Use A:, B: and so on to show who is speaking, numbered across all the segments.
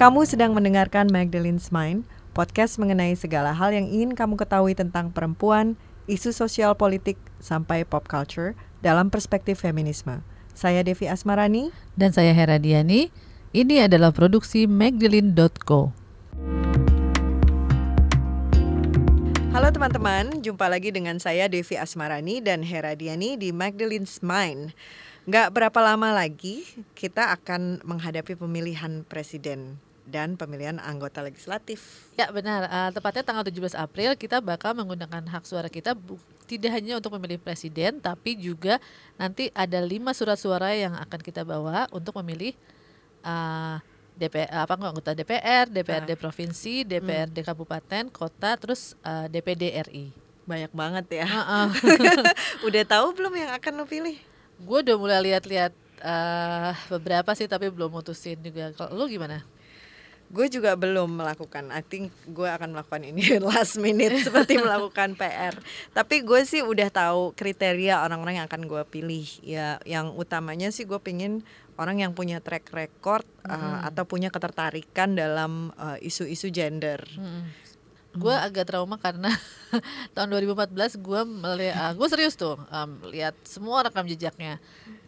A: Kamu sedang mendengarkan Magdalene's Mind, podcast mengenai segala hal yang ingin kamu ketahui tentang perempuan, isu sosial politik, sampai pop culture dalam perspektif feminisme. Saya Devi Asmarani.
B: Dan saya Hera Diani. Ini adalah produksi Magdalene.co.
A: Halo teman-teman, jumpa lagi dengan saya Devi Asmarani dan Hera Diani di Magdalene's Mind. Nggak berapa lama lagi kita akan menghadapi pemilihan presiden dan pemilihan anggota legislatif.
B: Ya benar, uh, tepatnya tanggal 17 April kita bakal menggunakan hak suara kita tidak hanya untuk memilih presiden tapi juga nanti ada lima surat suara yang akan kita bawa untuk memilih uh, DPR apa anggota DPR, DPRD nah. provinsi, DPRD hmm. kabupaten, kota, terus uh, DPD RI.
A: Banyak banget ya. Uh -uh. Udah tahu belum yang akan lo pilih?
B: gue udah mulai lihat-lihat uh, beberapa sih tapi belum mutusin juga. Kalau lu gimana?
A: Gue juga belum melakukan. I think gue akan melakukan ini last minute seperti melakukan PR. Tapi gue sih udah tahu kriteria orang-orang yang akan gue pilih. Ya, yang utamanya sih gue pingin orang yang punya track record uh, hmm. atau punya ketertarikan dalam eh, isu-isu uh, gender. Hmm
B: gue hmm. agak trauma karena tahun 2014 gue melihat uh, gue serius tuh um, lihat semua rekam jejaknya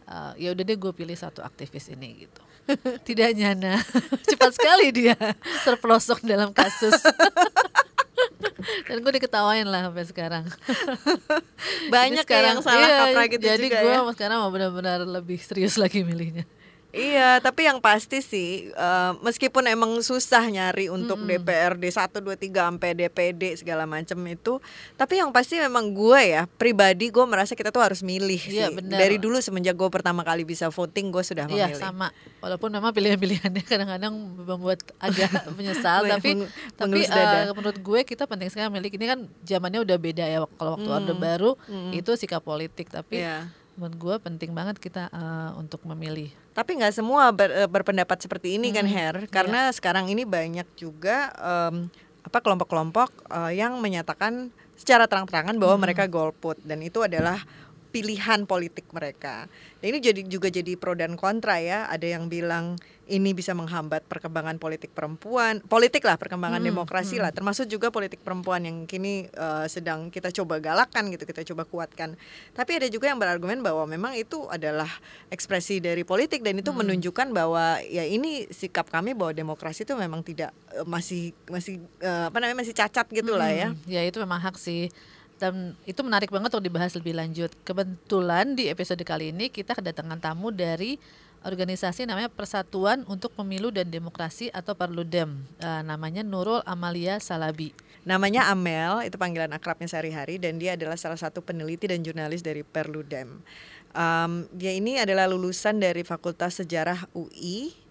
B: uh, ya udah deh gue pilih satu aktivis ini gitu tidak nyana. Cepat sekali dia terpelosok dalam kasus. Dan gue diketawain lah sampai sekarang.
A: Banyak sekarang, yang salah iya, kaprah gitu
B: jadi
A: juga
B: gue
A: ya.
B: sekarang mau benar-benar lebih serius lagi milihnya
A: Iya, tapi yang pasti sih uh, meskipun emang susah nyari untuk mm -hmm. DPRD 1 2 3 sampai DPD segala macam itu, tapi yang pasti memang gue ya pribadi gue merasa kita tuh harus milih iya, sih. Bener. Dari dulu semenjak gue pertama kali bisa voting gue sudah
B: iya,
A: memilih.
B: Iya, sama. Walaupun memang pilihan-pilihannya kadang-kadang membuat agak menyesal tapi tapi uh, menurut gue kita penting sekali milih ini kan zamannya udah beda ya kalau waktu mm. Orde Baru mm. itu sikap politik tapi yeah menurut gue penting banget kita uh, untuk memilih.
A: Tapi nggak semua ber, eh, berpendapat seperti ini kan, hmm, kan Her, iya. karena yeah. sekarang ini banyak juga um, apa kelompok-kelompok uh, yang menyatakan secara terang-terangan bahwa hmm. mereka golput dan itu adalah pilihan politik mereka. Dan ini jadi juga jadi pro dan kontra ya. Ada yang bilang ini bisa menghambat perkembangan politik perempuan, politik lah perkembangan hmm, demokrasi hmm. lah, termasuk juga politik perempuan yang kini uh, sedang kita coba galakan gitu, kita coba kuatkan. Tapi ada juga yang berargumen bahwa memang itu adalah ekspresi dari politik dan itu hmm. menunjukkan bahwa ya ini sikap kami bahwa demokrasi itu memang tidak uh, masih masih uh, apa namanya masih cacat gitulah hmm, ya.
B: Ya itu memang hak sih dan itu menarik banget untuk dibahas lebih lanjut. Kebetulan di episode kali ini kita kedatangan tamu dari organisasi namanya Persatuan untuk Pemilu dan Demokrasi atau Perludem. Uh, namanya Nurul Amalia Salabi.
A: Namanya Amel, itu panggilan akrabnya sehari-hari dan dia adalah salah satu peneliti dan jurnalis dari Perludem. Um, dia ini adalah lulusan dari Fakultas Sejarah UI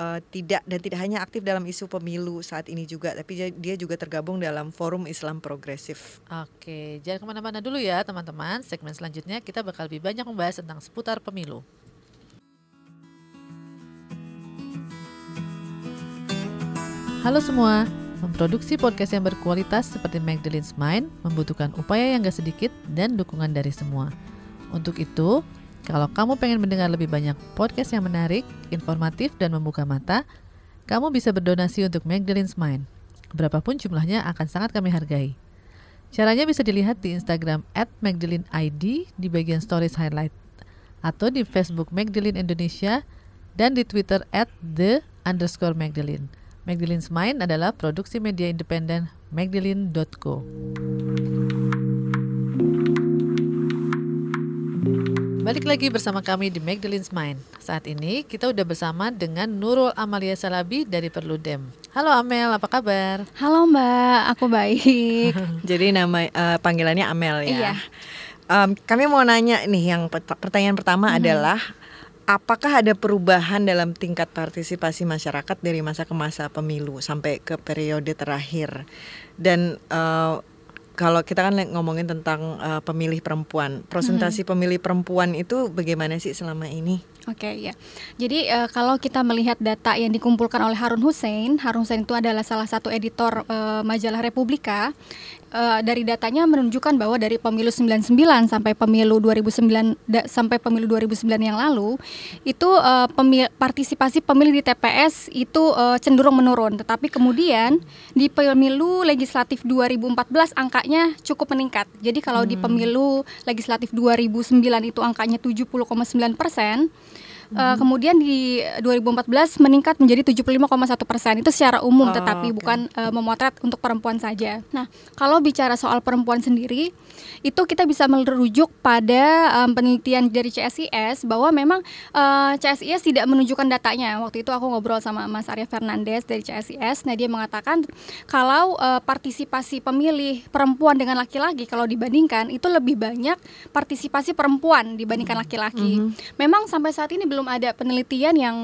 A: uh, tidak dan tidak hanya aktif dalam isu pemilu saat ini juga, tapi dia juga tergabung dalam Forum Islam Progresif.
B: Oke, jangan ke mana-mana dulu ya teman-teman. Segmen selanjutnya kita bakal lebih banyak membahas tentang seputar pemilu. Halo semua, memproduksi podcast yang berkualitas seperti Magdalene's Mind membutuhkan upaya yang gak sedikit dan dukungan dari semua. Untuk itu, kalau kamu pengen mendengar lebih banyak podcast yang menarik, informatif, dan membuka mata, kamu bisa berdonasi untuk Magdalene's Mind. Berapapun jumlahnya akan sangat kami hargai. Caranya bisa dilihat di Instagram at ID di bagian stories highlight atau di Facebook Magdalene Indonesia dan di Twitter at the underscore Magdalene. Magdalene's Mind adalah produksi media independen magdalene.co. Balik lagi bersama kami di Magdalene's Mind. Saat ini kita udah bersama dengan Nurul Amalia Salabi dari Perludem. Halo Amel, apa kabar?
C: Halo Mbak, aku baik.
A: Jadi nama uh, panggilannya Amel ya.
C: Iya.
A: Um, kami mau nanya nih, yang pertanyaan pertama hmm. adalah apakah ada perubahan dalam tingkat partisipasi masyarakat dari masa ke masa pemilu sampai ke periode terakhir dan uh, kalau kita kan ngomongin tentang uh, pemilih perempuan, presentasi hmm. pemilih perempuan itu bagaimana sih selama ini?
C: Oke okay, ya, jadi uh, kalau kita melihat data yang dikumpulkan oleh Harun Hussein, Harun Hussein itu adalah salah satu editor uh, majalah Republika uh, dari datanya menunjukkan bahwa dari pemilu 99 sampai pemilu 2009 da, sampai pemilu 2009 yang lalu itu uh, pemil, partisipasi pemilih di TPS itu uh, cenderung menurun. Tetapi kemudian di pemilu legislatif 2014 angkanya cukup meningkat. Jadi kalau hmm. di pemilu legislatif 2009 itu angkanya 70,9 persen Uh, kemudian di 2014 meningkat menjadi 75,1 persen itu secara umum, oh, tetapi okay. bukan uh, memotret untuk perempuan saja. Nah, kalau bicara soal perempuan sendiri, itu kita bisa merujuk pada um, penelitian dari CSIS bahwa memang uh, CSIS tidak menunjukkan datanya. Waktu itu aku ngobrol sama Mas Arya Fernandez dari CSIS, nah dia mengatakan kalau uh, partisipasi pemilih perempuan dengan laki-laki kalau dibandingkan itu lebih banyak partisipasi perempuan dibandingkan laki-laki. Mm -hmm. Memang sampai saat ini belum ada penelitian yang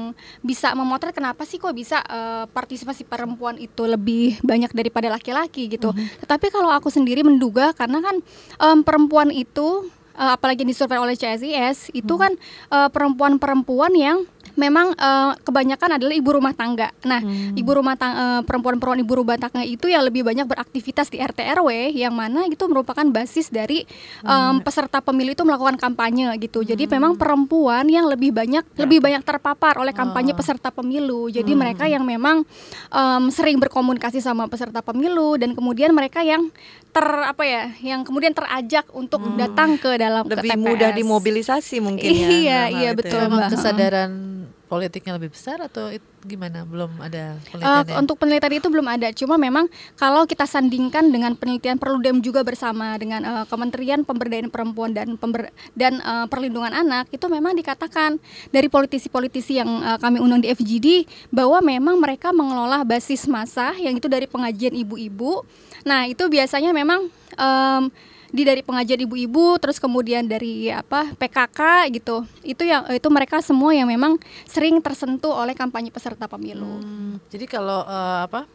C: bisa memotret kenapa sih kok bisa uh, partisipasi perempuan itu lebih banyak daripada laki-laki gitu. Mm -hmm. Tetapi kalau aku sendiri menduga karena kan um, perempuan itu uh, apalagi disurvei oleh CSIS itu hmm. kan uh, perempuan-perempuan yang memang uh, kebanyakan adalah ibu rumah tangga. Nah, hmm. ibu rumah tangga uh, perempuan-perempuan ibu rumah tangga itu yang lebih banyak beraktivitas di RT RW yang mana itu merupakan basis dari um, peserta pemilu itu melakukan kampanye gitu. Jadi hmm. memang perempuan yang lebih banyak ya. lebih banyak terpapar oleh kampanye oh. peserta pemilu. Jadi hmm. mereka yang memang um, sering berkomunikasi sama peserta pemilu dan kemudian mereka yang ter apa ya, yang kemudian terajak untuk hmm. datang ke dalam
A: lebih
C: ke TPS.
A: mudah dimobilisasi mungkin ya.
C: Iya, iya betul.
B: Ya. kesadaran politiknya lebih besar atau gimana? Belum ada penelitian.
C: Uh, untuk penelitian itu belum ada. Cuma memang kalau kita sandingkan dengan penelitian Perludem juga bersama dengan uh, Kementerian Pemberdayaan Perempuan dan pember dan uh, Perlindungan Anak itu memang dikatakan dari politisi-politisi yang uh, kami undang di FGD bahwa memang mereka mengelola basis massa yang itu dari pengajian ibu-ibu. Nah, itu biasanya memang um, di dari pengajian ibu-ibu terus kemudian dari apa PKK gitu. Itu yang itu mereka semua yang memang sering tersentuh oleh kampanye peserta pemilu.
B: Hmm, jadi kalau uh, apa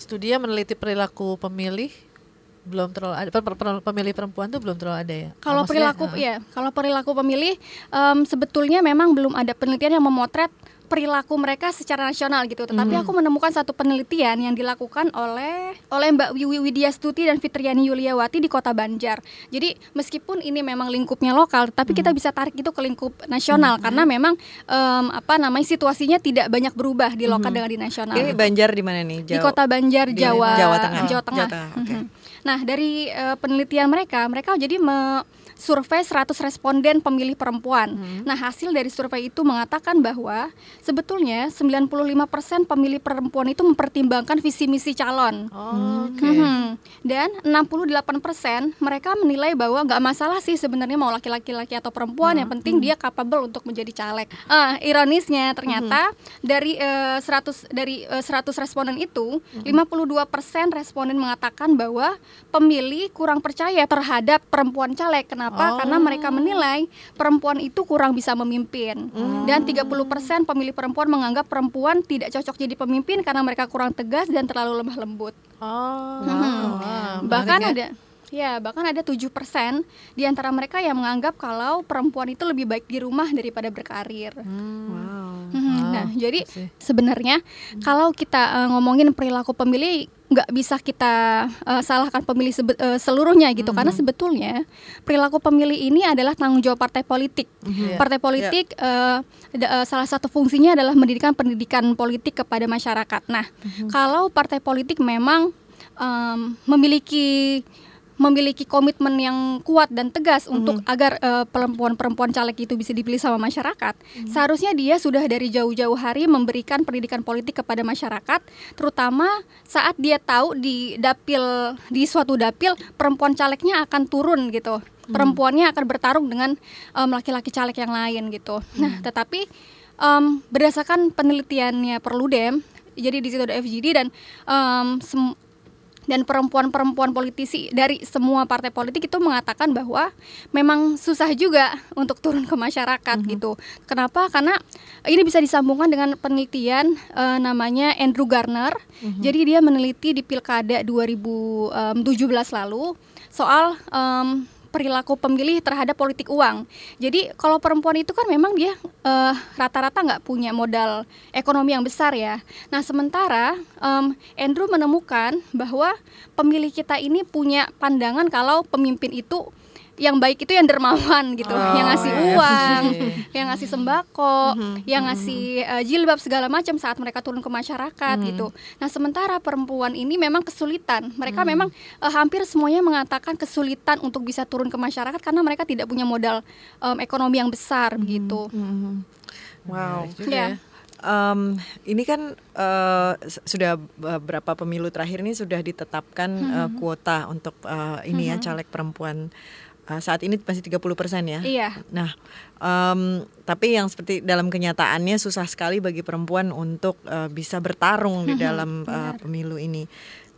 B: studi meneliti perilaku pemilih belum terlalu ada pemilih perempuan tuh belum terlalu ada ya?
C: Kalau perilaku uh, ya kalau perilaku pemilih um, sebetulnya memang belum ada penelitian yang memotret perilaku mereka secara nasional gitu. Tetapi hmm. aku menemukan satu penelitian yang dilakukan oleh oleh Mbak Wiwi Widya Stuti dan Fitriani Yuliawati di Kota Banjar. Jadi meskipun ini memang lingkupnya lokal, tapi hmm. kita bisa tarik itu ke lingkup nasional hmm. karena memang um, apa namanya situasinya tidak banyak berubah di lokal hmm. dengan di nasional.
A: Ini Banjar di mana nih?
C: Jawa, di Kota Banjar, Jawa,
A: Jawa Tengah.
C: Jawa Tengah. Jawa Tengah. Okay. Nah, dari uh, penelitian mereka, mereka jadi me survei 100 responden pemilih perempuan. Hmm. Nah, hasil dari survei itu mengatakan bahwa sebetulnya 95% pemilih perempuan itu mempertimbangkan visi misi calon.
B: Oh, okay. hmm.
C: Dan 68% mereka menilai bahwa nggak masalah sih sebenarnya mau laki-laki laki atau perempuan, hmm. yang penting hmm. dia capable untuk menjadi caleg. Uh, ironisnya ternyata hmm. dari uh, 100 dari uh, 100 responden itu, hmm. 52% responden mengatakan bahwa pemilih kurang percaya terhadap perempuan caleg. Kenapa? Kenapa? Oh. Karena mereka menilai perempuan itu kurang bisa memimpin. Hmm. Dan 30% pemilih perempuan menganggap perempuan tidak cocok jadi pemimpin karena mereka kurang tegas dan terlalu lemah lembut.
B: Oh. Hmm. Wow.
C: Bahkan ada Ya, bahkan ada tujuh persen di antara mereka yang menganggap kalau perempuan itu lebih baik di rumah daripada berkarir. Hmm.
B: Wow.
C: Hmm. Nah, jadi sebenarnya hmm. kalau kita uh, ngomongin perilaku pemilih nggak bisa kita uh, salahkan pemilih sebe uh, seluruhnya gitu mm -hmm. karena sebetulnya perilaku pemilih ini adalah tanggung jawab partai politik. Mm -hmm. Partai politik yeah. uh, uh, salah satu fungsinya adalah mendirikan pendidikan politik kepada masyarakat. Nah, mm -hmm. kalau partai politik memang um, memiliki memiliki komitmen yang kuat dan tegas mm-hmm. untuk agar uh, perempuan-perempuan caleg itu bisa dipilih sama masyarakat, mm-hmm. seharusnya dia sudah dari jauh-jauh hari memberikan pendidikan politik kepada masyarakat, terutama saat dia tahu di dapil di suatu dapil perempuan calegnya akan turun gitu. Mm-hmm. Perempuannya akan bertarung dengan um, laki-laki caleg yang lain gitu. Mm-hmm. Nah, tetapi um, berdasarkan penelitiannya Perludem, jadi di situ ada FGD dan um, dan perempuan-perempuan politisi dari semua partai politik itu mengatakan bahwa memang susah juga untuk turun ke masyarakat mm -hmm. gitu. Kenapa? Karena ini bisa disambungkan dengan penelitian uh, namanya Andrew Garner. Mm -hmm. Jadi dia meneliti di Pilkada 2017 lalu soal um, perilaku pemilih terhadap politik uang. Jadi kalau perempuan itu kan memang dia uh, rata-rata nggak punya modal ekonomi yang besar ya. Nah sementara um, Andrew menemukan bahwa pemilih kita ini punya pandangan kalau pemimpin itu yang baik itu yang dermawan gitu, oh, yang ngasih iya. uang, yang ngasih sembako, mm-hmm. yang ngasih uh, jilbab segala macam saat mereka turun ke masyarakat mm-hmm. gitu. Nah, sementara perempuan ini memang kesulitan. Mereka mm-hmm. memang uh, hampir semuanya mengatakan kesulitan untuk bisa turun ke masyarakat karena mereka tidak punya modal um, ekonomi yang besar mm-hmm. begitu. Mm-hmm.
A: Wow. Ya. Um, ini kan uh, sudah beberapa pemilu terakhir ini sudah ditetapkan hmm. uh, kuota untuk uh, ini hmm. ya caleg perempuan uh, saat ini masih 30 persen ya.
C: Iya.
A: Nah, um, tapi yang seperti dalam kenyataannya susah sekali bagi perempuan untuk uh, bisa bertarung di dalam uh, pemilu ini.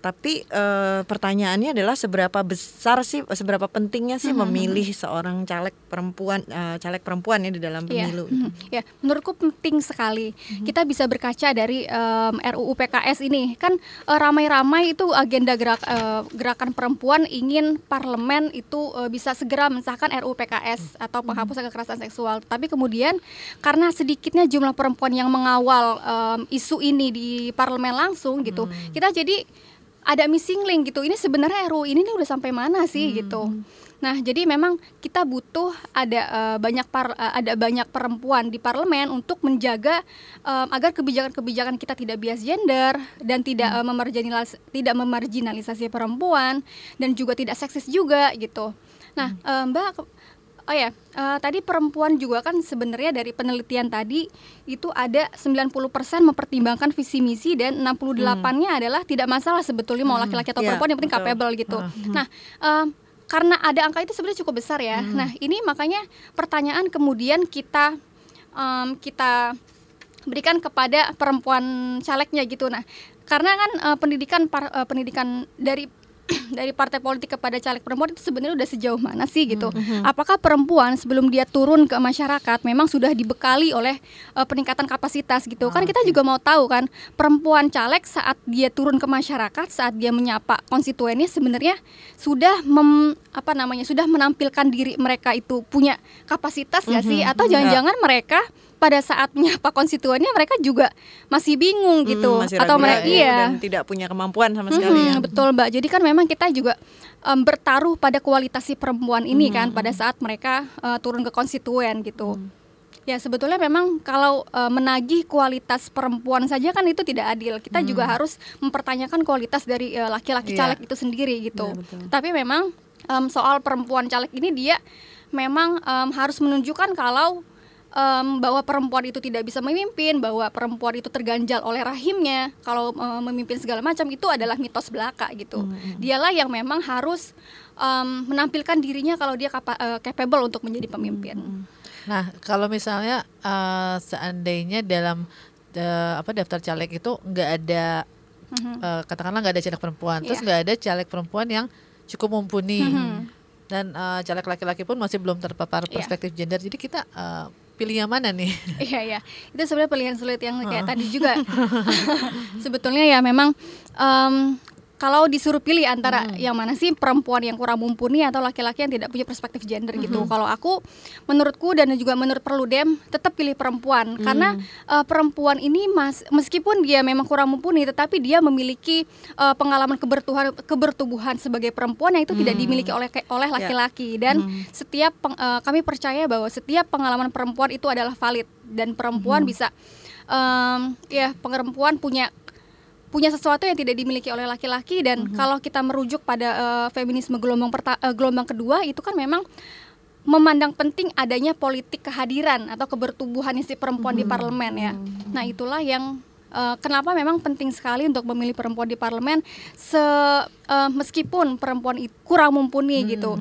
A: Tapi uh, pertanyaannya adalah seberapa besar sih, seberapa pentingnya sih mm-hmm. memilih seorang caleg perempuan, uh, caleg perempuan ya di dalam iya. pemilu.
C: Yeah. Mm-hmm. Ya, menurutku penting sekali. Mm-hmm. Kita bisa berkaca dari um, RUU PKS ini, kan uh, ramai-ramai itu agenda gerak uh, gerakan perempuan ingin parlemen itu uh, bisa segera mensahkan RUU PKS atau penghapusan kekerasan seksual. Tapi kemudian karena sedikitnya jumlah perempuan yang mengawal um, isu ini di parlemen langsung gitu, mm. kita jadi ada missing link gitu. Ini sebenarnya RUU ini nih udah sampai mana sih hmm. gitu. Nah, jadi memang kita butuh ada uh, banyak par, uh, ada banyak perempuan di parlemen untuk menjaga um, agar kebijakan-kebijakan kita tidak bias gender dan tidak hmm. uh, memarginalis tidak memarginalisasi perempuan dan juga tidak seksis juga gitu. Nah, hmm. uh, Mbak Oh ya, uh, tadi perempuan juga kan sebenarnya dari penelitian tadi itu ada 90% mempertimbangkan visi misi dan 68-nya hmm. adalah tidak masalah sebetulnya mau hmm. laki-laki atau yeah, perempuan yang penting betul. capable gitu. Uh, hmm. Nah, uh, karena ada angka itu sebenarnya cukup besar ya. Hmm. Nah, ini makanya pertanyaan kemudian kita um, kita berikan kepada perempuan calegnya gitu. Nah, karena kan uh, pendidikan par, uh, pendidikan dari dari partai politik kepada caleg perempuan itu sebenarnya udah sejauh mana sih gitu? Mm-hmm. Apakah perempuan sebelum dia turun ke masyarakat memang sudah dibekali oleh uh, peningkatan kapasitas gitu? Oh, kan kita juga mau tahu kan perempuan caleg saat dia turun ke masyarakat, saat dia menyapa konstituennya sebenarnya sudah mem, apa namanya sudah menampilkan diri mereka itu punya kapasitas mm-hmm. gak sih? Atau jangan-jangan mereka pada saat menyapa konstituennya mereka juga masih bingung hmm, gitu
A: masih
C: atau mereka
A: ya, iya dan tidak punya kemampuan sama sekali hmm, ya.
C: betul mbak jadi kan memang kita juga um, bertaruh pada kualitas si perempuan ini hmm. kan pada saat mereka uh, turun ke konstituen gitu hmm. Ya sebetulnya memang kalau uh, menagih kualitas perempuan saja kan itu tidak adil. Kita hmm. juga harus mempertanyakan kualitas dari uh, laki-laki uh, caleg itu sendiri gitu. Ya, Tapi memang um, soal perempuan caleg ini dia memang um, harus menunjukkan kalau um, bahwa perempuan itu tidak bisa memimpin, bahwa perempuan itu terganjal oleh rahimnya, kalau um, memimpin segala macam itu adalah mitos belaka gitu. Mm -hmm. Dialah yang memang harus um, menampilkan dirinya kalau dia kapa, uh, capable untuk menjadi pemimpin. Mm -hmm.
B: Nah, kalau misalnya uh, seandainya dalam uh, apa daftar caleg itu nggak ada mm -hmm. uh, katakanlah nggak ada caleg perempuan, yeah. terus iya. nggak ada caleg perempuan yang cukup mumpuni. Mm -hmm. Dan uh, caleg laki-laki pun masih belum terpapar iya. perspektif yeah. gender. Jadi kita uh, pilih yang mana nih?
C: Iya iya, itu sebenarnya pilihan sulit yang kayak tadi juga. Sebetulnya ya memang um, kalau disuruh pilih antara hmm. yang mana sih perempuan yang kurang mumpuni atau laki-laki yang tidak punya perspektif gender gitu. hmm. gitu. Kalau aku menurutku dan juga menurut Perludem tetap pilih perempuan hmm. karena uh, perempuan ini mas meskipun dia memang kurang mumpuni tetapi dia memiliki uh, pengalaman kebertuhan kebertubuhan sebagai perempuan yang itu hmm. tidak dimiliki oleh oleh ya. laki-laki yeah. dan hmm. setiap peng, uh, kami percaya bahwa setiap pengalaman perempuan itu adalah valid dan perempuan hmm. bisa um, ya perempuan punya punya sesuatu yang tidak dimiliki oleh laki-laki dan mm-hmm. kalau kita merujuk pada uh, feminisme gelombang perta- uh, gelombang kedua itu kan memang memandang penting adanya politik kehadiran atau kebertubuhan si perempuan mm-hmm. di parlemen ya. Mm-hmm. Nah, itulah yang uh, kenapa memang penting sekali untuk memilih perempuan di parlemen se uh, meskipun perempuan itu kurang mumpuni hmm. gitu.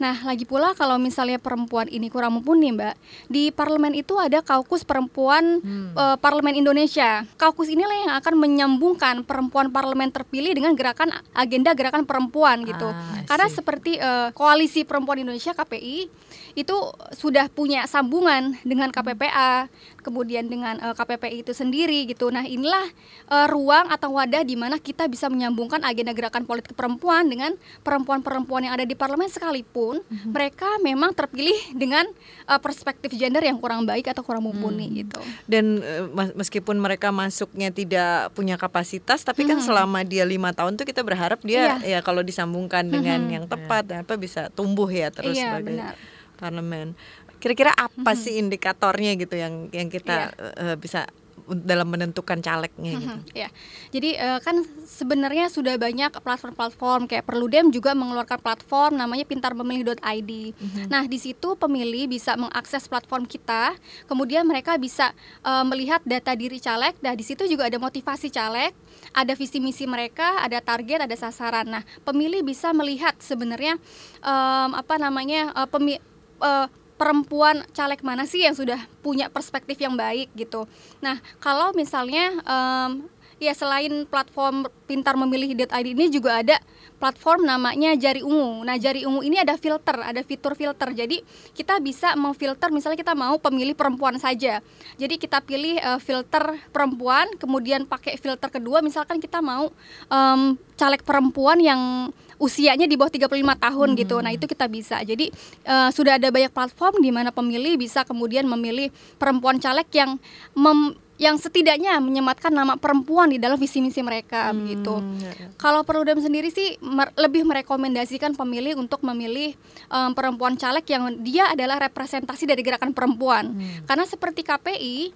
C: Nah, lagi pula kalau misalnya perempuan ini kurang mumpuni, Mbak, di parlemen itu ada kaukus perempuan hmm. uh, parlemen Indonesia. Kaukus inilah yang akan menyambungkan perempuan parlemen terpilih dengan gerakan agenda gerakan perempuan gitu. Ah, Karena seperti uh, koalisi perempuan Indonesia KPI itu sudah punya sambungan dengan KPPA kemudian dengan uh, KPPI itu sendiri gitu. Nah, inilah uh, ruang atau wadah di mana kita bisa menyambungkan agenda gerakan politik perempuan dengan perempuan-perempuan yang ada di parlemen sekalipun mm-hmm. mereka memang terpilih dengan uh, perspektif gender yang kurang baik atau kurang mumpuni hmm. gitu.
A: Dan uh, meskipun mereka masuknya tidak punya kapasitas, tapi kan hmm. kan selama dia lima tahun tuh kita berharap dia yeah. ya kalau disambungkan dengan hmm. yang tepat, yeah. apa bisa tumbuh ya terus yeah, sebagai benar. parlemen. Kira-kira apa hmm. sih indikatornya gitu yang yang kita yeah. uh, bisa dalam menentukan calegnya gitu. Hmm,
C: ya. Jadi uh, kan sebenarnya sudah banyak platform-platform kayak Perludem juga mengeluarkan platform namanya pintarmemilih.id. Hmm. Nah, di situ pemilih bisa mengakses platform kita, kemudian mereka bisa uh, melihat data diri caleg. Nah, di situ juga ada motivasi caleg, ada visi misi mereka, ada target, ada sasaran. Nah, pemilih bisa melihat sebenarnya um, apa namanya uh, pemi uh, perempuan caleg mana sih yang sudah punya perspektif yang baik gitu. Nah, kalau misalnya um, ya selain platform pintar memilih ID ini juga ada platform namanya Jari Ungu. Nah, Jari Ungu ini ada filter, ada fitur filter. Jadi, kita bisa memfilter misalnya kita mau pemilih perempuan saja. Jadi, kita pilih uh, filter perempuan, kemudian pakai filter kedua misalkan kita mau um, caleg perempuan yang usianya di bawah 35 tahun hmm. gitu. Nah, itu kita bisa. Jadi uh, sudah ada banyak platform di mana pemilih bisa kemudian memilih perempuan caleg yang mem yang setidaknya menyematkan nama perempuan di dalam visi misi mereka hmm, begitu. Ya, ya. Kalau Perludem sendiri sih mer lebih merekomendasikan pemilih untuk memilih um, perempuan caleg yang dia adalah representasi dari gerakan perempuan. Hmm. Karena seperti KPI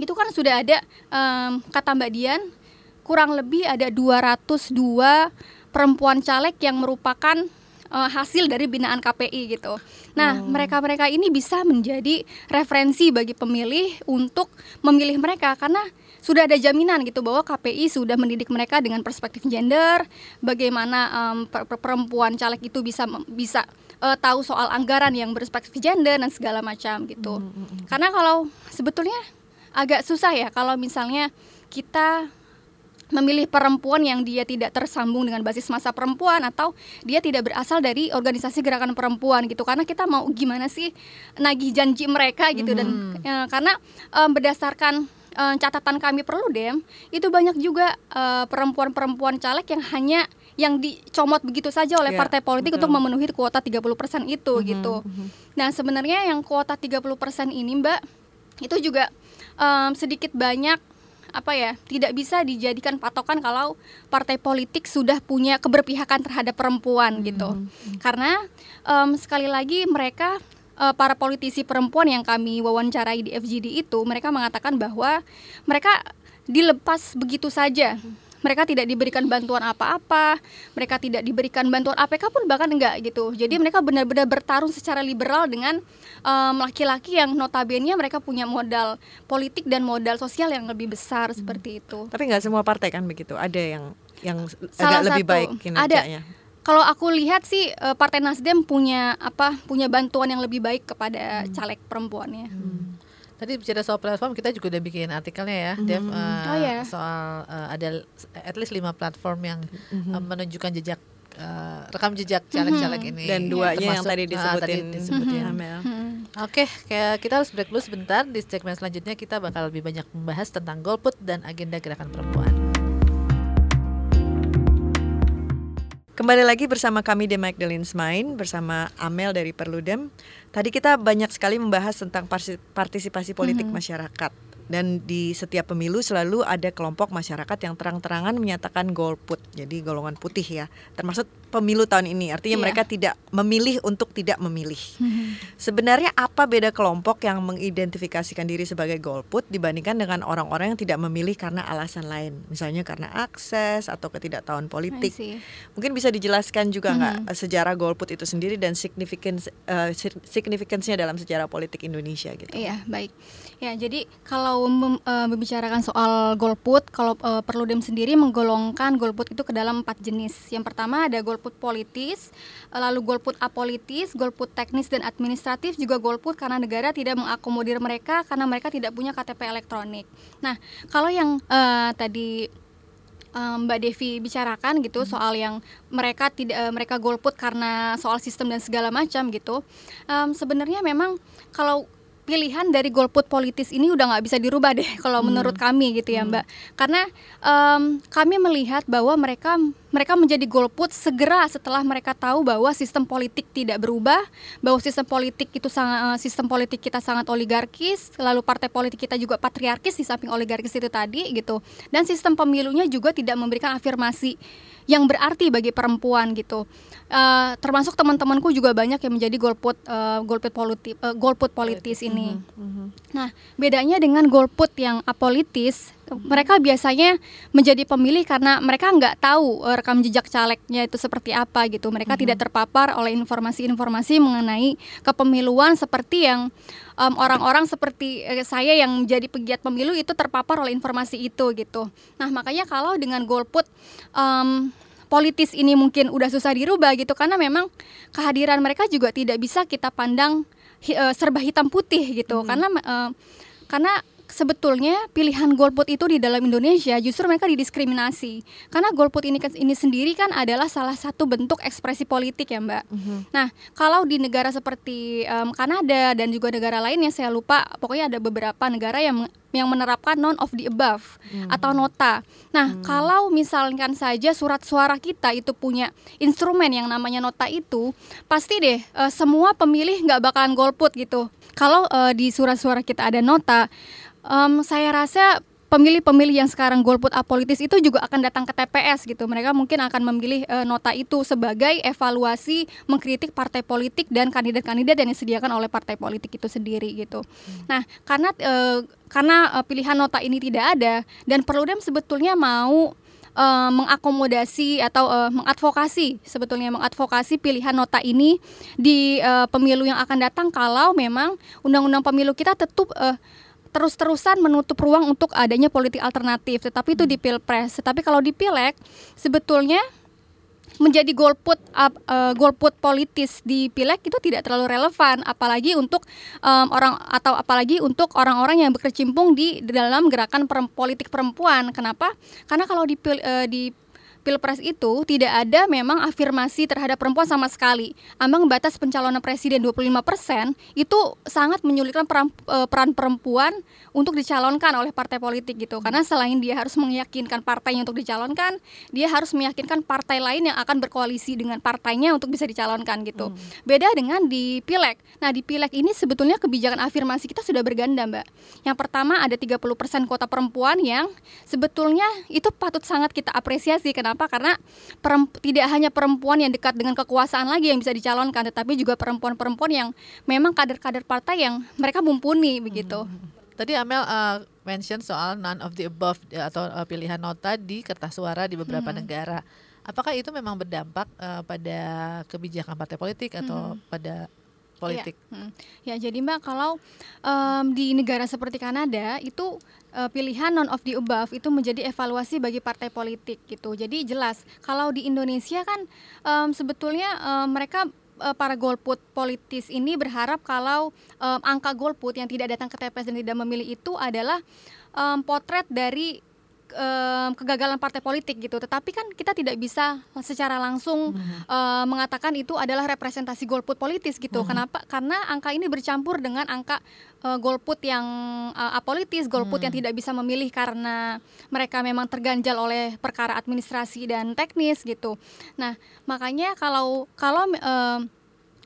C: itu kan sudah ada um, kata Mbak Dian kurang lebih ada 202 perempuan caleg yang merupakan uh, hasil dari binaan KPI gitu. Nah, hmm. mereka-mereka hmm. ini bisa menjadi referensi bagi pemilih untuk memilih mereka karena sudah ada jaminan gitu bahwa KPI sudah mendidik mereka dengan perspektif gender, bagaimana um, per perempuan caleg itu bisa bisa uh, tahu soal anggaran yang berperspektif gender dan segala macam gitu. Hmm, hmm, hmm. Karena kalau sebetulnya agak susah ya kalau misalnya kita memilih perempuan yang dia tidak tersambung dengan basis masa perempuan atau dia tidak berasal dari organisasi gerakan perempuan gitu karena kita mau gimana sih nagih janji mereka gitu mm -hmm. dan mm-hmm. ya, karena um, berdasarkan um, catatan kami perlu dem itu banyak juga perempuan perempuan-perempuan caleg yang hanya yang dicomot begitu saja oleh yeah, partai politik betul. untuk memenuhi kuota 30% itu mm -hmm, gitu. Mm -hmm. Nah, sebenarnya yang kuota 30% ini Mbak itu juga um, sedikit banyak apa ya tidak bisa dijadikan patokan kalau partai politik sudah punya keberpihakan terhadap perempuan gitu. hmm. karena um, sekali lagi mereka uh, para politisi perempuan yang kami wawancarai di FGD itu mereka mengatakan bahwa mereka dilepas begitu saja. Hmm mereka tidak diberikan bantuan apa-apa, mereka tidak diberikan bantuan APK pun bahkan enggak gitu. Jadi mereka benar-benar bertarung secara liberal dengan laki-laki um, yang notabene mereka punya modal politik dan modal sosial yang lebih besar hmm. seperti itu.
A: Tapi nggak semua partai kan begitu. Ada yang yang Salah agak satu, lebih baik kinerjanya.
C: Ada kalau aku lihat sih Partai Nasdem punya apa punya bantuan yang lebih baik kepada hmm. caleg perempuannya. Hmm.
B: Tadi bicara soal platform kita juga udah bikin artikelnya ya, mm-hmm. Dev, uh, oh, yeah. soal uh, ada at least lima platform yang mm-hmm. uh, menunjukkan jejak uh, rekam jejak caleg-caleg mm-hmm. ini
A: dan duanya ya, yang tadi disebutin, uh, tadi disebutin.
B: Mm-hmm. Mm-hmm. Oke, okay, kita harus break dulu sebentar. Di segmen selanjutnya kita bakal lebih banyak membahas tentang golput dan agenda gerakan perempuan.
A: Kembali lagi bersama kami di Magdalene Smain bersama Amel dari Perludem. Tadi kita banyak sekali membahas tentang partisipasi politik mm -hmm. masyarakat dan di setiap pemilu selalu ada kelompok masyarakat yang terang-terangan menyatakan golput jadi golongan putih ya. Termasuk pemilu tahun ini artinya yeah. mereka tidak memilih untuk tidak memilih. Mm-hmm. sebenarnya apa beda kelompok yang mengidentifikasikan diri sebagai golput dibandingkan dengan orang-orang yang tidak memilih karena alasan lain? Misalnya karena akses atau ketidaktahuan politik. Mungkin bisa dijelaskan juga nggak mm-hmm. sejarah golput itu sendiri dan signifikans uh, signifikansinya dalam sejarah politik Indonesia gitu?
C: Iya baik ya jadi kalau mem, uh, membicarakan soal golput, kalau uh, Perludem sendiri menggolongkan golput itu ke dalam empat jenis. Yang pertama ada golput politis, lalu golput apolitis, golput teknis dan administratif, juga golput karena negara tidak mengakomodir mereka karena mereka tidak punya KTP elektronik. Nah, kalau yang uh, tadi um, Mbak Devi bicarakan gitu hmm. soal yang mereka tidak uh, mereka golput karena soal sistem dan segala macam gitu. Um, sebenarnya memang kalau pilihan dari golput politis ini udah nggak bisa dirubah deh kalau menurut kami gitu ya Mbak. Karena em, kami melihat bahwa mereka mereka menjadi golput segera setelah mereka tahu bahwa sistem politik tidak berubah, bahwa sistem politik itu sangat eh, sistem politik kita sangat oligarkis, lalu partai politik kita juga patriarkis di samping oligarkis itu tadi gitu. Dan sistem pemilunya juga tidak memberikan afirmasi yang berarti bagi perempuan gitu. Eh, termasuk teman-temanku juga banyak yang menjadi golput eh, golput politik eh, golput politis ini. Nah, bedanya dengan golput yang apolitis, mereka biasanya menjadi pemilih karena mereka nggak tahu eh, rekam jejak calegnya itu seperti apa gitu. Mereka tidak terpapar oleh informasi-informasi mengenai kepemiluan seperti yang em, orang-orang seperti eh, saya yang menjadi pegiat pemilu itu terpapar oleh informasi itu gitu. Nah, makanya kalau dengan golput em, politis ini mungkin udah susah dirubah gitu karena memang kehadiran mereka juga tidak bisa kita pandang hi- eh, serba hitam putih gitu karena eh, karena sebetulnya pilihan golput itu di dalam Indonesia justru mereka didiskriminasi karena golput ini kan- ini sendiri kan adalah salah satu bentuk ekspresi politik ya Mbak. Nah kalau di negara seperti em, Kanada dan juga negara lain yang saya lupa pokoknya ada beberapa negara yang yang menerapkan non of the above atau nota. Nah, kalau misalkan saja surat suara kita itu punya instrumen yang namanya nota itu, pasti deh eh, semua pemilih nggak bakalan golput gitu. Kalau eh, di surat suara kita ada nota, em, saya rasa pemilih-pemilih yang sekarang golput apolitis itu juga akan datang ke TPS gitu. Mereka mungkin akan memilih eh, nota itu sebagai evaluasi mengkritik partai politik dan kandidat-kandidat yang disediakan oleh partai politik itu sendiri gitu. Nah, karena eh, karena eh, pilihan nota ini tidak ada dan Perludem sebetulnya mau eh, mengakomodasi atau eh, mengadvokasi sebetulnya mengadvokasi pilihan nota ini di eh, pemilu yang akan datang kalau memang undang-undang pemilu kita tetap eh, terus-terusan menutup ruang untuk adanya politik alternatif tetapi itu di pilpres. Tetapi kalau di pileg sebetulnya menjadi golput eh, golput politis di pileg itu tidak terlalu relevan apalagi untuk orang atau apalagi untuk orang-orang yang berkecimpung di dalam gerakan perem- politik perempuan. Kenapa? Karena kalau di eh, di Pilpres itu tidak ada memang afirmasi terhadap perempuan sama sekali. Ambang batas pencalonan presiden 25% itu sangat menyulitkan peran, eh, peran perempuan untuk dicalonkan oleh partai politik gitu. Karena selain dia harus meyakinkan partainya untuk dicalonkan, dia harus meyakinkan partai lain yang akan berkoalisi dengan partainya untuk bisa dicalonkan gitu. Beda dengan di Pileg. Nah, di Pileg ini sebetulnya kebijakan afirmasi kita sudah berganda, Mbak. Yang pertama ada 30% kota perempuan yang sebetulnya itu patut sangat kita apresiasi. Kenapa? Karena peremp- tidak hanya perempuan yang dekat dengan kekuasaan lagi yang bisa dicalonkan, tetapi juga perempuan-perempuan yang memang kader-kader partai yang mereka mumpuni begitu.
B: Tadi Amel uh, mention soal none of the above uh, atau uh, pilihan nota di kertas suara di beberapa negara. Apakah itu memang berdampak uh, pada kebijakan partai politik atau pada politik?
C: Hmm. Ya, jadi Mbak kalau em, di negara seperti Kanada itu eh, pilihan non of the above itu menjadi evaluasi bagi partai politik gitu. Jadi jelas kalau di Indonesia kan em, sebetulnya em, mereka eh, para golput politis ini berharap kalau em, angka golput yang tidak datang ke TPS dan tidak memilih itu adalah em, potret dari em, kegagalan partai politik gitu. Tetapi kan kita tidak bisa secara langsung eh, mengatakan itu adalah representasi golput politis gitu. Kenapa? Karena angka ini bercampur dengan angka eh, golput yang eh, apolitis, golput yang tidak bisa memilih karena mereka memang terganjal oleh perkara administrasi dan teknis gitu. Nah, makanya kalau kalau em,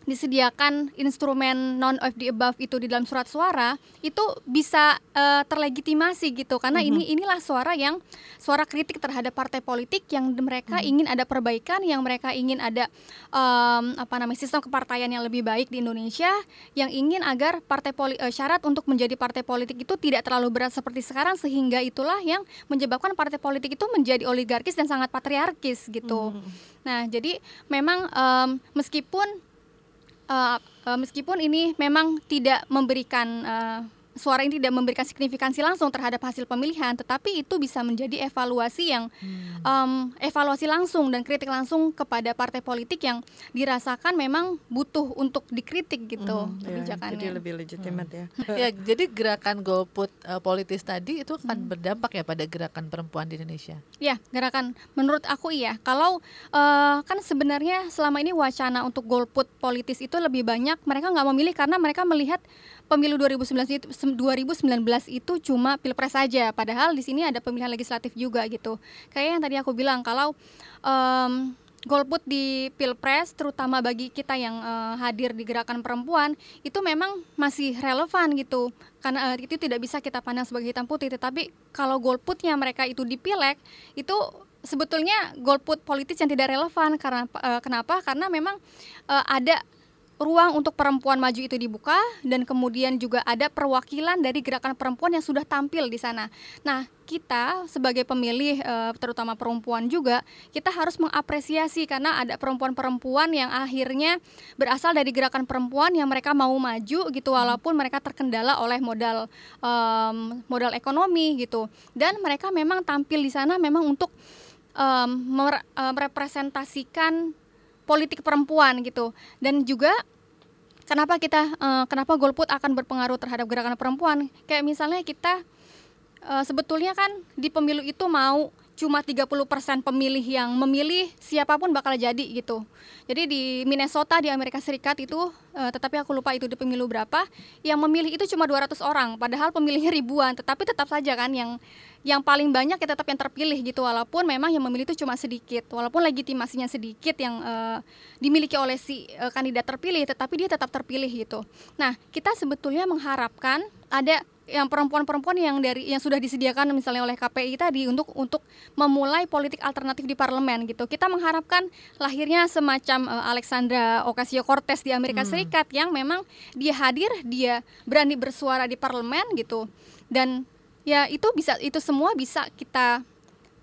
C: disediakan instrumen non of the above itu di dalam surat suara itu bisa eh, terlegitimasi gitu. Karena ini inilah suara yang suara kritik terhadap partai politik yang mereka ingin ada perbaikan yang mereka ingin ada em, apa namanya sistem kepartaian yang lebih baik di Indonesia yang ingin agar partai poli eh, syarat untuk menjadi partai politik itu tidak terlalu berat seperti sekarang sehingga itulah yang menyebabkan partai politik itu menjadi oligarkis dan sangat patriarkis gitu. Nah, jadi memang em, meskipun uh, uh, meskipun ini memang tidak memberikan uh, suara ini tidak memberikan signifikansi langsung terhadap hasil pemilihan, tetapi itu bisa menjadi evaluasi yang
B: Hmm.
C: um, evaluasi langsung dan kritik langsung kepada partai politik yang dirasakan memang butuh untuk dikritik gitu
A: Mhm, ya,
C: kebijakannya.
A: jadi lebih legitimate ya.
B: ya, jadi gerakan golput eh, politis tadi itu akan
C: Hmm.
B: berdampak ya pada gerakan perempuan di Indonesia.
C: Ya, gerakan menurut aku iya. Kalau eh, kan sebenarnya selama ini wacana untuk golput politis itu lebih banyak mereka nggak memilih karena mereka melihat pemilu 2019 itu 2019 itu cuma pilpres saja. Padahal di sini ada pemilihan legislatif juga gitu. Kayak yang tadi aku bilang kalau em, golput di pilpres terutama bagi kita yang eh, hadir di gerakan perempuan itu memang masih relevan gitu karena eh, itu tidak bisa kita pandang sebagai hitam putih tetapi kalau golputnya mereka itu di pileg itu sebetulnya golput politis yang tidak relevan karena eh, kenapa karena memang eh, ada ruang untuk perempuan maju itu dibuka dan kemudian juga ada perwakilan dari gerakan perempuan yang sudah tampil di sana. Nah, kita sebagai pemilih eh, terutama perempuan juga kita harus mengapresiasi karena ada perempuan-perempuan yang akhirnya berasal dari gerakan perempuan yang mereka mau maju gitu walaupun mereka terkendala oleh modal em, modal ekonomi gitu dan mereka memang tampil di sana memang untuk eh, merepresentasikan politik perempuan gitu dan juga kenapa kita eh, kenapa golput akan berpengaruh terhadap gerakan perempuan kayak misalnya kita eh, sebetulnya kan di pemilu itu mau cuma 30% pemilih yang memilih siapa pun bakal jadi gitu. Jadi di Minnesota di Amerika Serikat itu eh, tetapi aku lupa itu di pemilu berapa yang memilih itu cuma 200 orang padahal pemilihnya ribuan tetapi tetap saja kan yang yang paling banyak ya tetap yang terpilih gitu walaupun memang yang memilih itu cuma sedikit walaupun legitimasinya sedikit yang eh, dimiliki oleh si eh, kandidat terpilih tetapi dia tetap terpilih gitu. Nah, kita sebetulnya mengharapkan ada yang perempuan-perempuan yang dari yang sudah disediakan misalnya oleh KPI tadi untuk untuk memulai politik alternatif di parlemen gitu. Kita mengharapkan lahirnya semacam eh, Alexandra Ocasio-Cortez di Amerika Serikat yang memang dia hadir, dia berani bersuara di parlemen gitu. Dan ya itu bisa itu semua bisa kita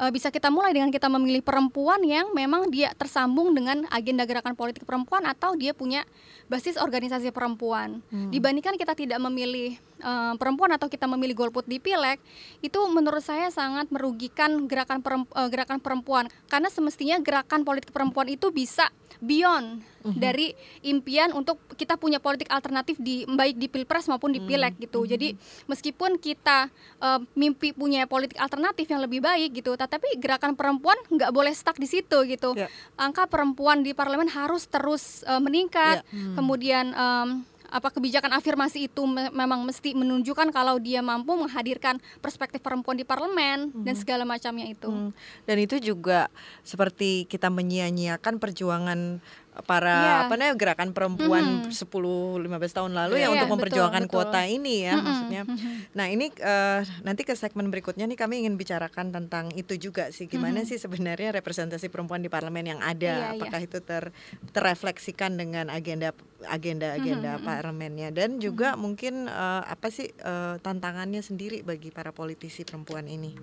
C: eh, bisa kita mulai dengan kita memilih perempuan yang memang dia tersambung dengan agenda gerakan politik perempuan atau dia punya basis organisasi perempuan. Dibandingkan kita tidak memilih eh, perempuan atau kita memilih golput di pileg, itu menurut saya sangat merugikan gerakan perem- eh, gerakan perempuan. Karena semestinya gerakan politik perempuan itu bisa beyond dari impian untuk kita punya politik alternatif di baik di pilpres maupun di pileg gitu. Jadi meskipun kita eh, mimpi punya politik alternatif yang lebih baik gitu, tetapi gerakan perempuan nggak boleh stuck di situ gitu.
A: Ya.
C: Angka perempuan di parlemen harus terus eh, meningkat. Kemudian em, apa kebijakan afirmasi itu me- memang mesti menunjukkan kalau dia mampu menghadirkan perspektif perempuan di parlemen dan segala macamnya itu.
A: Hmm, Dan itu juga seperti kita menyia-nyiakan perjuangan para
C: Iya.
A: apa namanya gerakan perempuan
C: Mhm.
A: 10 15 tahun lalu ya
C: Iya,
A: untuk memperjuangkan
C: betul.
A: kuota ini ya
C: Mhm,
A: maksudnya.
C: mhm.
A: Nah, ini eh, nanti ke segmen berikutnya nih kami ingin bicarakan tentang itu juga sih gimana
C: Mhm.
A: sih sebenarnya representasi perempuan di parlemen yang ada
C: Iya, iya.
A: apakah itu ter terrefleksikan dengan agenda agenda agenda
C: Mhm, mhm.
A: parlemennya dan juga mungkin eh, apa sih eh, tantangannya sendiri bagi para politisi perempuan ini.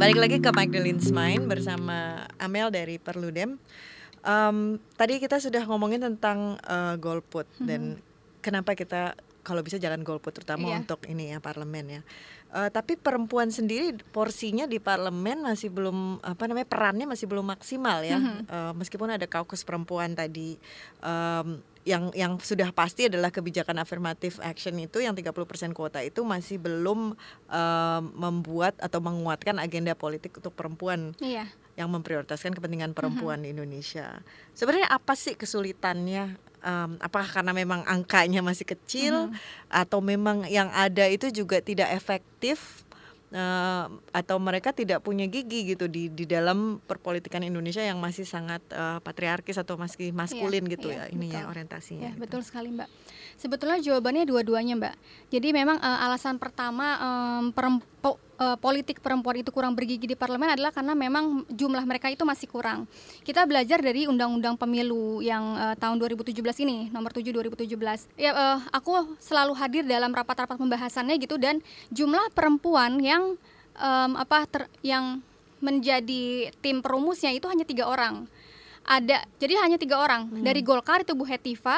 A: Balik lagi ke Magdalene's Mind bersama Amel dari Perludem. Em, tadi kita sudah ngomongin tentang eh, golput dan kenapa kita kalau bisa jalan golput terutama
C: Iya.
A: untuk ini ya parlemen ya. Eh, tapi perempuan sendiri porsinya di parlemen masih belum apa namanya perannya masih belum maksimal ya. Eh, meskipun ada kaukus perempuan tadi em, yang yang sudah pasti adalah kebijakan affirmative action itu yang 30% kuota itu masih belum em, membuat atau menguatkan agenda politik untuk perempuan
C: Iya.
A: yang memprioritaskan kepentingan perempuan di Indonesia. Sebenarnya apa sih kesulitannya? Em, apakah karena memang angkanya masih kecil atau memang yang ada itu juga tidak efektif eh, atau mereka tidak punya gigi gitu di di dalam perpolitikan Indonesia yang masih sangat eh, patriarkis atau masih maskulin gitu
C: iya,
A: ya ini ya orientasinya.
C: Ya,
A: gitu.
C: betul sekali, Mbak. Sebetulnya jawabannya dua-duanya, Mbak. Jadi memang eh, alasan pertama em, perem- po- eh, politik perempuan itu kurang bergigi di parlemen adalah karena memang jumlah mereka itu masih kurang. Kita belajar dari Undang-Undang Pemilu yang eh, tahun 2017 ini, nomor 7 2017. Ya, eh, aku selalu hadir dalam rapat-rapat pembahasannya gitu dan jumlah perempuan yang em, apa ter- yang menjadi tim perumusnya itu hanya tiga orang ada jadi hanya tiga orang dari Golkar itu Bu Hetiva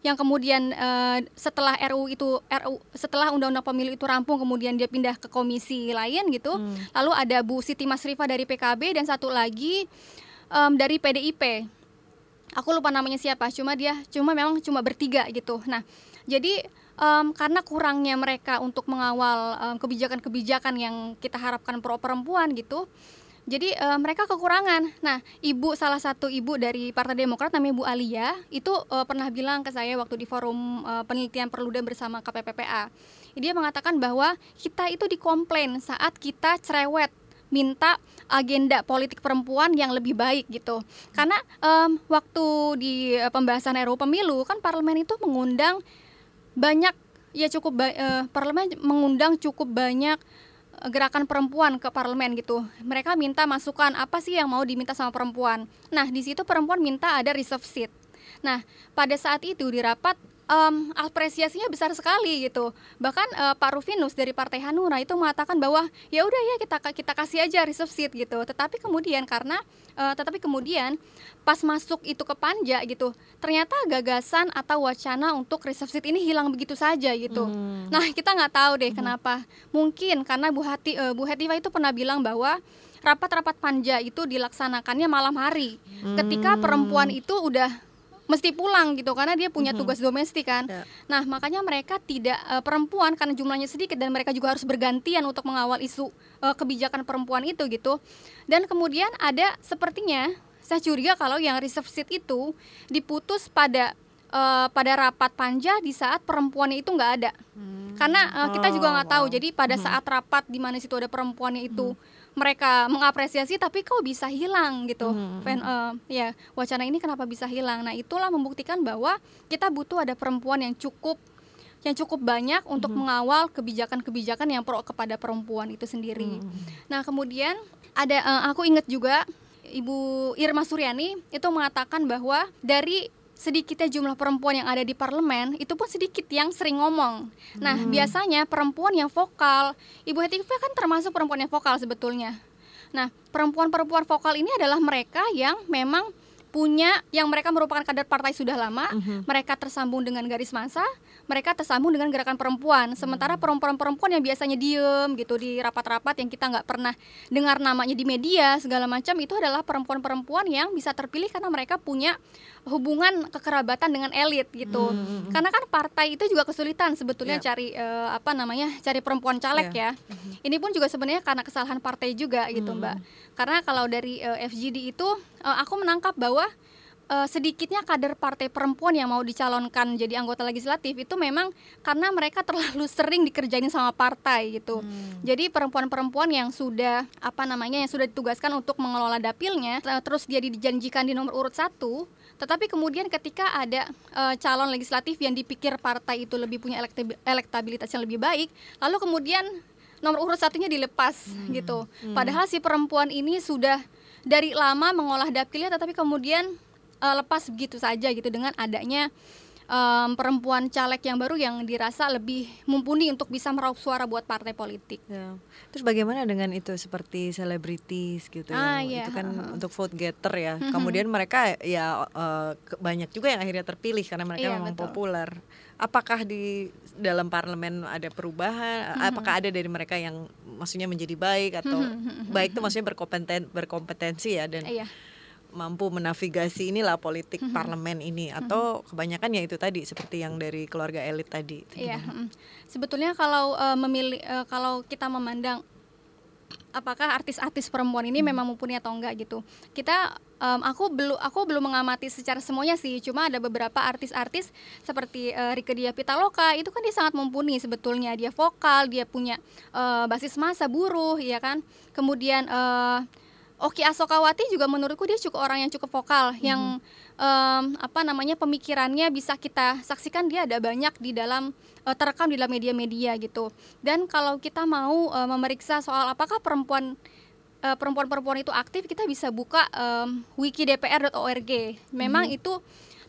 C: yang kemudian uh, setelah RU itu RU setelah undang-undang pemilu itu rampung kemudian dia pindah ke komisi lain gitu. Hmm. Lalu ada Bu Siti Masrifa dari PKB dan satu lagi um, dari PDIP. Aku lupa namanya siapa, cuma dia cuma memang cuma bertiga gitu. Nah, jadi um, karena kurangnya mereka untuk mengawal kebijakan-kebijakan um, yang kita harapkan pro perempuan gitu jadi uh, mereka kekurangan. Nah, ibu salah satu ibu dari Partai Demokrat namanya Bu Alia itu uh, pernah bilang ke saya waktu di forum uh, penelitian Perludem bersama KPPPA. Dia mengatakan bahwa kita itu dikomplain saat kita cerewet minta agenda politik perempuan yang lebih baik gitu. Karena um, waktu di pembahasan RUU pemilu kan parlemen itu mengundang banyak ya cukup uh, parlemen mengundang cukup banyak gerakan perempuan ke parlemen gitu. Mereka minta masukan apa sih yang mau diminta sama perempuan. Nah, di situ perempuan minta ada reserve seat. Nah, pada saat itu di rapat um, apresiasinya besar sekali gitu. Bahkan uh, Pak Rufinus dari Partai Hanura itu mengatakan bahwa ya udah ya kita kita kasih aja reserve seat gitu. Tetapi kemudian karena uh, tetapi kemudian pas masuk itu ke panja gitu ternyata gagasan atau wacana untuk reserve seat ini hilang begitu saja gitu hmm. nah kita nggak tahu deh hmm. kenapa mungkin karena Bu Hati uh, Bu Hetiva itu pernah bilang bahwa rapat-rapat panja itu dilaksanakannya malam hari hmm. ketika perempuan itu udah mesti pulang gitu karena dia punya mm-hmm. tugas domestik kan. Yeah. Nah, makanya mereka tidak uh, perempuan karena jumlahnya sedikit dan mereka juga harus bergantian untuk mengawal isu uh, kebijakan perempuan itu gitu. Dan kemudian ada sepertinya saya curiga kalau yang reserve seat itu diputus pada uh, pada rapat panja di saat perempuannya itu nggak ada. Hmm. Karena uh, kita oh, juga nggak tahu. Jadi pada hmm. saat rapat di mana situ ada perempuannya itu hmm. Mereka mengapresiasi tapi kok bisa hilang gitu. Hmm. Pen, uh, ya wacana ini kenapa bisa hilang? Nah itulah membuktikan bahwa kita butuh ada perempuan yang cukup yang cukup banyak untuk hmm. mengawal kebijakan-kebijakan yang pro kepada perempuan itu sendiri. Hmm. Nah kemudian ada uh, aku ingat juga Ibu Irma Suryani itu mengatakan bahwa dari sedikitnya jumlah perempuan yang ada di parlemen itu pun sedikit yang sering ngomong. Nah, hmm. biasanya perempuan yang vokal, Ibu Hetifah kan termasuk perempuan yang vokal sebetulnya. Nah, perempuan-perempuan vokal ini adalah mereka yang memang punya yang mereka merupakan kader partai sudah lama, uh -huh. mereka tersambung dengan garis massa, mereka tersambung dengan gerakan perempuan. Sementara perempuan-perempuan yang biasanya diem gitu di rapat-rapat yang kita nggak pernah dengar namanya di media segala macam itu adalah perempuan-perempuan yang bisa terpilih karena mereka punya hubungan kekerabatan dengan elit gitu. Hmm. Karena kan partai itu juga kesulitan sebetulnya yeah. cari uh, apa namanya cari perempuan caleg yeah. ya. Hmm. Ini pun juga sebenarnya karena kesalahan partai juga gitu hmm. mbak. Karena kalau dari uh, eh, FGD itu uh, aku menangkap bahwa uh, sedikitnya kader partai perempuan yang mau dicalonkan jadi anggota legislatif itu memang karena mereka terlalu sering dikerjain sama partai gitu. Hmm. Jadi perempuan-perempuan yang sudah apa namanya yang sudah ditugaskan untuk mengelola dapilnya terus dia dijanjikan di nomor urut satu tetapi kemudian ketika ada uh, calon legislatif yang dipikir partai itu lebih punya elektabilitas yang lebih baik, lalu kemudian nomor urut satunya dilepas hmm. gitu. Hmm. Padahal si perempuan ini sudah dari lama mengolah dapilnya, tetapi kemudian uh, lepas begitu saja gitu dengan adanya um, perempuan caleg yang baru yang dirasa lebih mumpuni untuk bisa meraup suara buat partai politik.
A: Ya. Terus bagaimana dengan itu seperti selebritis gitu
C: ah,
A: yang
C: iya.
A: itu kan uh-huh. untuk vote getter ya. Kemudian mereka ya uh, banyak juga yang akhirnya terpilih karena mereka iya, memang betul. populer. Apakah di dalam parlemen ada perubahan? Hmm. Apakah ada dari mereka yang maksudnya menjadi baik atau baik itu maksudnya berkompeten berkompetensi ya dan iya mampu menavigasi inilah politik parlemen ini atau kebanyakan ya itu tadi seperti yang dari keluarga elit tadi.
C: Iya. Mm. Sebetulnya kalau uh, memilih uh, kalau kita memandang apakah artis-artis perempuan ini hmm. memang mumpuni atau enggak gitu. Kita um, aku belum aku belum mengamati secara semuanya sih. Cuma ada beberapa artis-artis seperti uh, Rike Dia Pitaloka itu kan dia sangat mumpuni sebetulnya. Dia vokal, dia punya uh, basis masa buruh ya kan. Kemudian uh, Oki Asokawati juga menurutku dia cukup orang yang cukup vokal mm-hmm. yang um, apa namanya pemikirannya bisa kita saksikan dia ada banyak di dalam uh, terekam di dalam media-media gitu. Dan kalau kita mau uh, memeriksa soal apakah perempuan uh, perempuan-perempuan itu aktif, kita bisa buka um, wikidpr.org. Memang mm-hmm. itu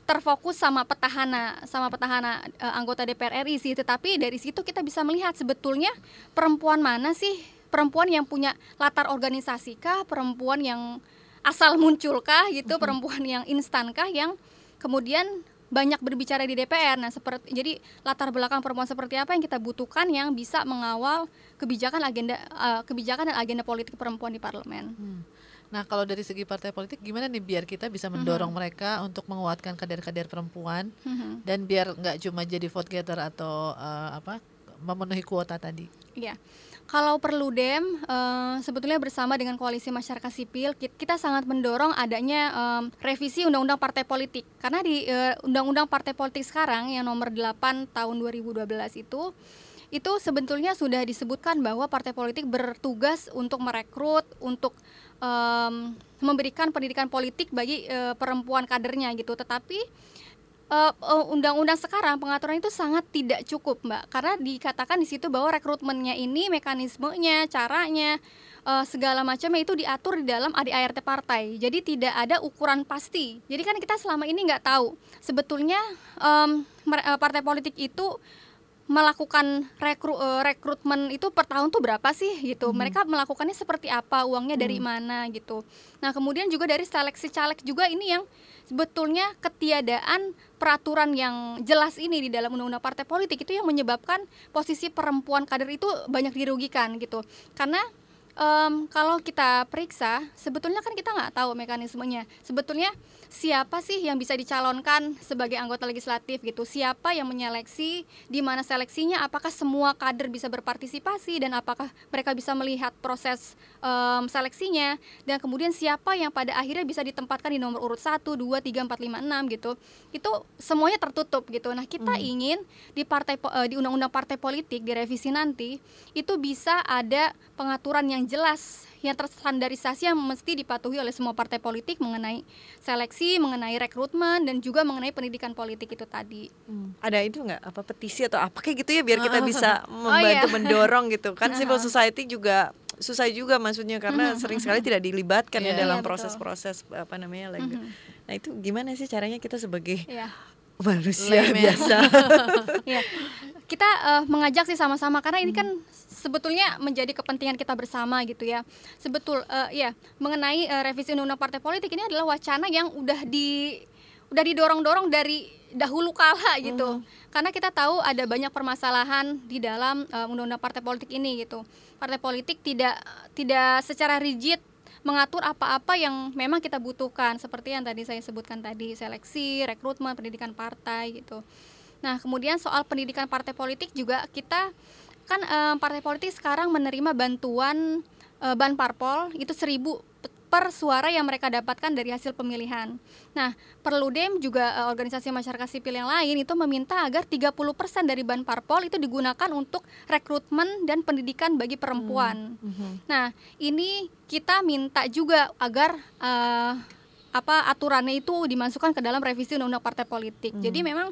C: terfokus sama petahana sama petahana uh, anggota DPR RI sih, tetapi dari situ kita bisa melihat sebetulnya perempuan mana sih perempuan yang punya latar organisasi kah, perempuan yang asal munculkah gitu, mm -hmm. perempuan yang instankah yang kemudian banyak berbicara di DPR. Nah, seperti jadi latar belakang perempuan seperti apa yang kita butuhkan yang bisa mengawal kebijakan agenda uh, kebijakan dan agenda politik perempuan di parlemen.
B: Hmm. Nah, kalau dari segi partai politik gimana nih biar kita bisa mendorong mm -hmm. mereka untuk menguatkan kader-kader perempuan mm -hmm. dan biar nggak cuma jadi vote getter atau uh, apa memenuhi kuota tadi?
C: Iya. Kalau perlu dem, uh, sebetulnya bersama dengan koalisi masyarakat sipil, kita sangat mendorong adanya revisi undang-undang partai politik. Karena di undang undang-undang partai politik sekarang yang nomor 8 tahun 2012 itu itu sebetulnya sudah disebutkan bahwa partai politik bertugas untuk merekrut, untuk memberikan pendidikan politik bagi uh, perempuan kadernya gitu. Tetapi undang undang-undang sekarang pengaturan itu sangat tidak cukup, Mbak. Karena dikatakan di situ bahwa rekrutmennya ini mekanismenya, caranya, uh, segala macamnya itu diatur di dalam ADART partai. Jadi tidak ada ukuran pasti. Jadi kan kita selama ini nggak tahu sebetulnya um, partai politik itu melakukan rekru, uh, rekrutmen itu per tahun tuh berapa sih gitu. Hmm. Mereka melakukannya seperti apa, uangnya dari hmm. mana gitu. Nah, kemudian juga dari seleksi caleg juga ini yang sebetulnya ketiadaan peraturan yang jelas ini di dalam undang-undang partai politik itu yang menyebabkan posisi perempuan kader itu banyak dirugikan gitu. Karena um, kalau kita periksa sebetulnya kan kita nggak tahu mekanismenya. Sebetulnya siapa sih yang bisa dicalonkan sebagai anggota legislatif gitu? Siapa yang menyeleksi? Di mana seleksinya? Apakah semua kader bisa berpartisipasi? Dan apakah mereka bisa melihat proses um, seleksinya? Dan kemudian siapa yang pada akhirnya bisa ditempatkan di nomor urut 1, 2, 3, 4, 5, 6 gitu? Itu semuanya tertutup gitu. Nah kita hmm. ingin di partai uh, di undang-undang partai politik di revisi nanti itu bisa ada pengaturan yang jelas yang terstandarisasi yang mesti dipatuhi oleh semua partai politik mengenai seleksi, mengenai rekrutmen dan juga mengenai pendidikan politik itu tadi.
A: Hmm. Ada itu nggak apa petisi atau apa kayak gitu ya biar kita bisa membantu oh, iya. mendorong gitu kan civil society juga susah juga maksudnya karena sering sekali tidak dilibatkan yeah. ya iya, dalam iya, proses-proses yeah, apa namanya like Nah itu gimana sih caranya kita sebagai yeah manusia Leme. biasa.
C: ya. Kita uh, mengajak sih sama-sama karena ini kan sebetulnya menjadi kepentingan kita bersama gitu ya. Sebetul uh, ya mengenai uh, revisi undang-undang partai politik ini adalah wacana yang udah di udah didorong-dorong dari dahulu kala gitu. Mm. Karena kita tahu ada banyak permasalahan di dalam uh, undang-undang partai politik ini gitu. Partai politik tidak tidak secara rigid mengatur apa-apa yang memang kita butuhkan seperti yang tadi saya sebutkan tadi seleksi, rekrutmen, pendidikan partai gitu. Nah, kemudian soal pendidikan partai politik juga kita kan um, partai politik sekarang menerima bantuan uh, ban parpol itu seribu per suara yang mereka dapatkan dari hasil pemilihan. Nah, Perludem juga uh, organisasi masyarakat sipil yang lain itu meminta agar 30% dari ban parpol itu digunakan untuk rekrutmen dan pendidikan bagi perempuan. Hmm. Hmm. Nah, ini kita minta juga agar uh, apa aturannya itu dimasukkan ke dalam revisi undang-undang partai politik. Hmm. Jadi memang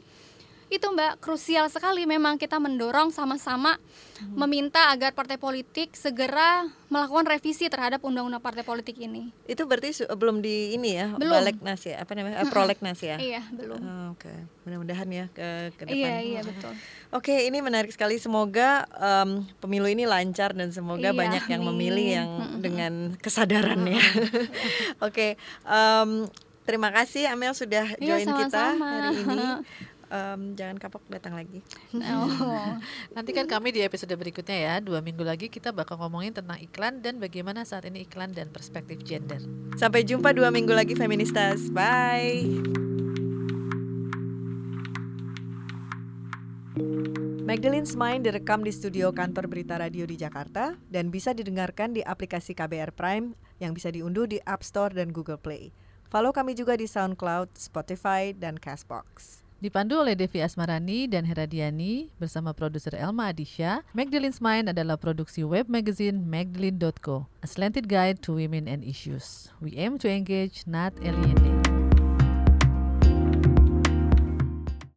C: itu Mbak krusial sekali memang kita mendorong sama-sama hmm. meminta agar partai politik segera melakukan revisi terhadap undang-undang partai politik ini.
A: Itu berarti belum di ini ya, belum. Baleknas ya, apa namanya? Hmm. Prolegnas ya?
C: Iya, belum.
A: Oh, Oke, okay. mudah-mudahan ya ke ke depan.
C: Iya, iya betul.
A: Oke, okay, ini menarik sekali. Semoga um, pemilu ini lancar dan semoga iya, banyak yang memilih yang hmm. dengan kesadaran ya. Oke, okay, um, terima kasih Amel sudah iya, join sama-sama. kita hari ini. um, jangan kapok datang lagi.
B: Oh. Nanti kan kami di episode berikutnya ya, dua minggu lagi kita bakal ngomongin tentang iklan dan bagaimana saat ini iklan dan perspektif gender.
A: Sampai jumpa dua minggu lagi feministas. Bye. Magdalene's Mind direkam di studio kantor Berita Radio di Jakarta dan bisa didengarkan di aplikasi KBR Prime yang bisa diunduh di App Store dan Google Play. Follow kami juga di SoundCloud, Spotify, dan Castbox.
B: Dipandu oleh Devi Asmarani dan Heradiani bersama produser Elma Adisha, Magdalene's Mind adalah produksi web magazine magdalene.co, a slanted guide to women and issues. We aim to engage, not alienate.